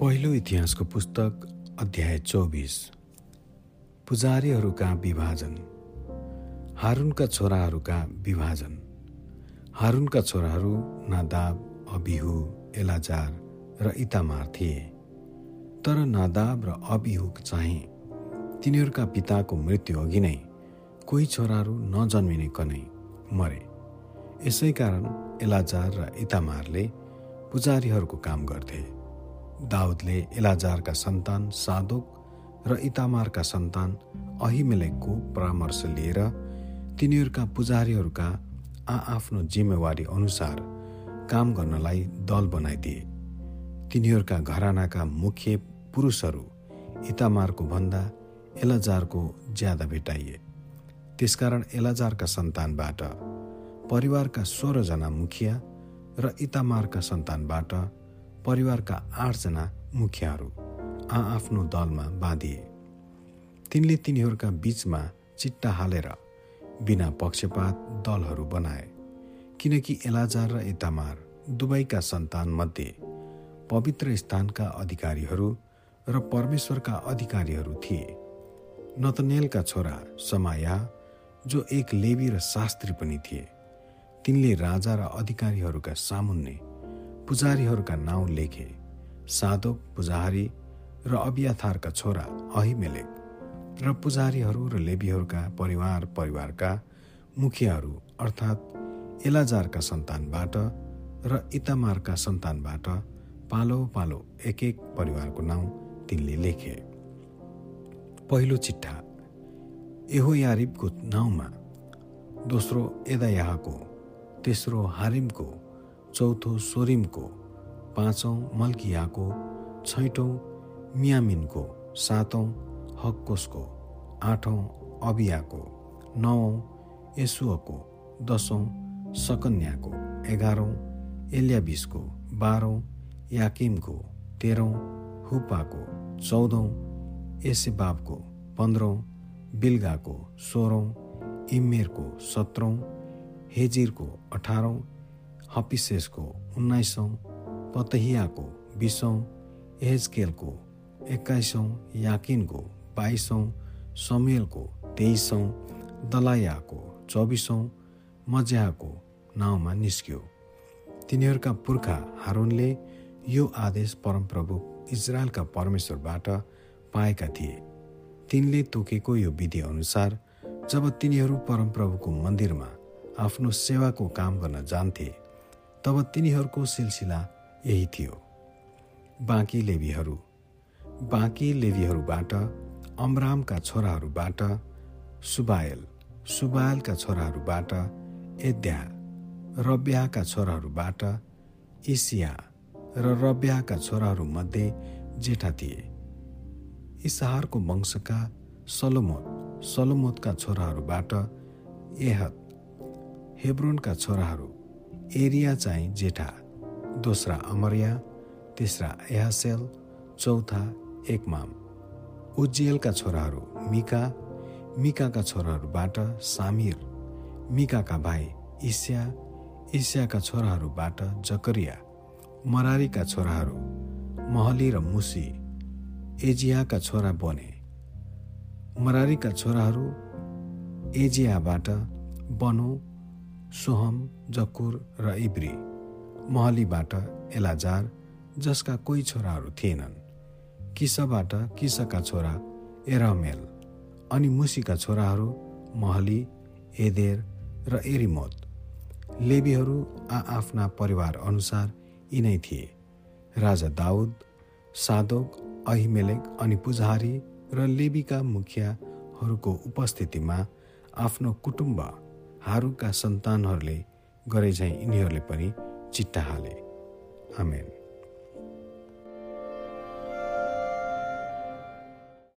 पहिलो इतिहासको पुस्तक अध्याय चौबिस। पुजारीहरूका विभाजन। हारुनका छोराहरूका विभाजन। हारुनका छोराहरू नादाब अबिहु एलाजार र इतामार थिए। तर नादाब र अबिहु चाहिँ तिनीहरूका पिताको मृत्यु अघि नै कोही छोराहरू नजन्मिने कनै मरे। यसै कारण एलाजार र इतामारले पुजारीहरूको काम गर्थे। दाउदले एलाजारका सन्तान सादोक र इतामारका सन्तान अहिमेलेकको परामर्श लिएर तिनीहरूका पुजारीहरूका आआफ्नो जिम्मेवारी अनुसार काम गर्नलाई दल बनाइदिए। तिनीहरूका घरानाका मुख्य पुरुषहरू इतामारको भन्दा एलाजारको ज्यादा भेटाइए। त्यसकारण एलाजारका सन्तानबाट परिवारका सोह्रजना मुखिया र इतामारका सन्तानबाट परिवारका आठजना मुखियाहरू आआफ्नो दलमा बाँधिए। तिनले तिनीहरूका बीचमा चिट्टा हालेर बिना पक्षपात दलहरू बनाए किनकि एलाजार र इतामार दुवैका सन्तानमध्ये पवित्र स्थानका अधिकारीहरू र परमेश्वरका अधिकारीहरू थिए। नतनेलका छोरा समाया जो एक लेबी र शास्त्री पनि थिए तिनले राजा र अधिकारीहरूका सामुन्ने पुजारीहरूका नाउँ लेखे साधोक पुजारी र अबियाथारका छोरा अहिमेलेक र पुजारीहरू र लेबीहरूका परिवार परिवारका मुखियाहरू अर्थात् एलाजारका सन्तानबाट र इतामारका सन्तानबाट पालो पालो एक एक परिवारको नाउँ तिनले लेखे। पहिलो चिट्ठा एहो यारिबको नाउँमा दोस्रो एदायाहको तेस्रो हारिमको चौथो सोरिमको पाँचौँ मल्कियाको छैटौँ मियामिनको सातौँ हक्कोसको आठौँ अबियाको नौँ यसुअको दसौँ सकन्याको एघारौँ एल्याबिसको बाह्रौँ याकिमको तेह्रौँ हुपाको चौधौँ एसेबाबको पन्ध्रौँ बिल्गाको सोह्रौँ इमेरको सत्रौँ हेजिरको अठारौँ हपिसेसको उन्नाइसौँ पतहियाको बिसौँ एहेजकेलको एक्काइसौँ याकिनको बाइसौँ समेलको तेइसौँ दलायाको चौबिसौँ मज्याको नाउँमा निस्क्यो तिनीहरूका पुर्खा हारुनले यो आदेश परमप्रभु इजरायलका परमेश्वरबाट पाएका थिए। तिनले तोकेको यो विधि अनुसार जब तिनीहरू परमप्रभुको मन्दिरमा आफ्नो सेवाको काम गर्न जान्थे तब तिनीहरूको सिलसिला यही थियो। बाँकी लेबीहरू बाँकी लेबीहरूबाट अमरामका छोराहरूबाट सुबायल सुबायलका छोराहरूबाट एद्या रब्याका छोराहरूबाट इसिया र रब्याका छोराहरूमध्ये जेठा थिए। इसाहारको वंशका सलोमोत सलोमोतका छोराहरूबाट एहत हेब्रोनका छोराहरू एरिया चाहिँ जेठा दोस्रा अमरिया तेस्रा एहासेल चौथा एकमाम। उज्जेलका छोराहरू मिका मिकाका छोराहरूबाट सामिर मिकाका भाइ इस्या इस्याका छोराहरूबाट जकरिया मरारीका छोराहरू महली र मुसी एजियाका छोरा बने। मरारीका छोराहरू एजियाबाट बनो सोहम जकुर र इब्री महलीबाट एलाजार जसका कोही छोराहरू थिएनन्। किसबाट किसका छोरा? एरामेल अनि मुसीका छोराहरू महली एदेर र एरिमोत। लेबीहरू आआफ्ना परिवार अनुसार यिनै थिए। राजा दाउद सादोक अहिमेलेक अनि पुजारी र लेबीका मुखियाहरूको उपस्थितिमा आफ्नो कुटुम्ब हारुका सन्तानहरूले गरे झैँ यिनीहरूले पनि चिट्टा हाले। आमेन।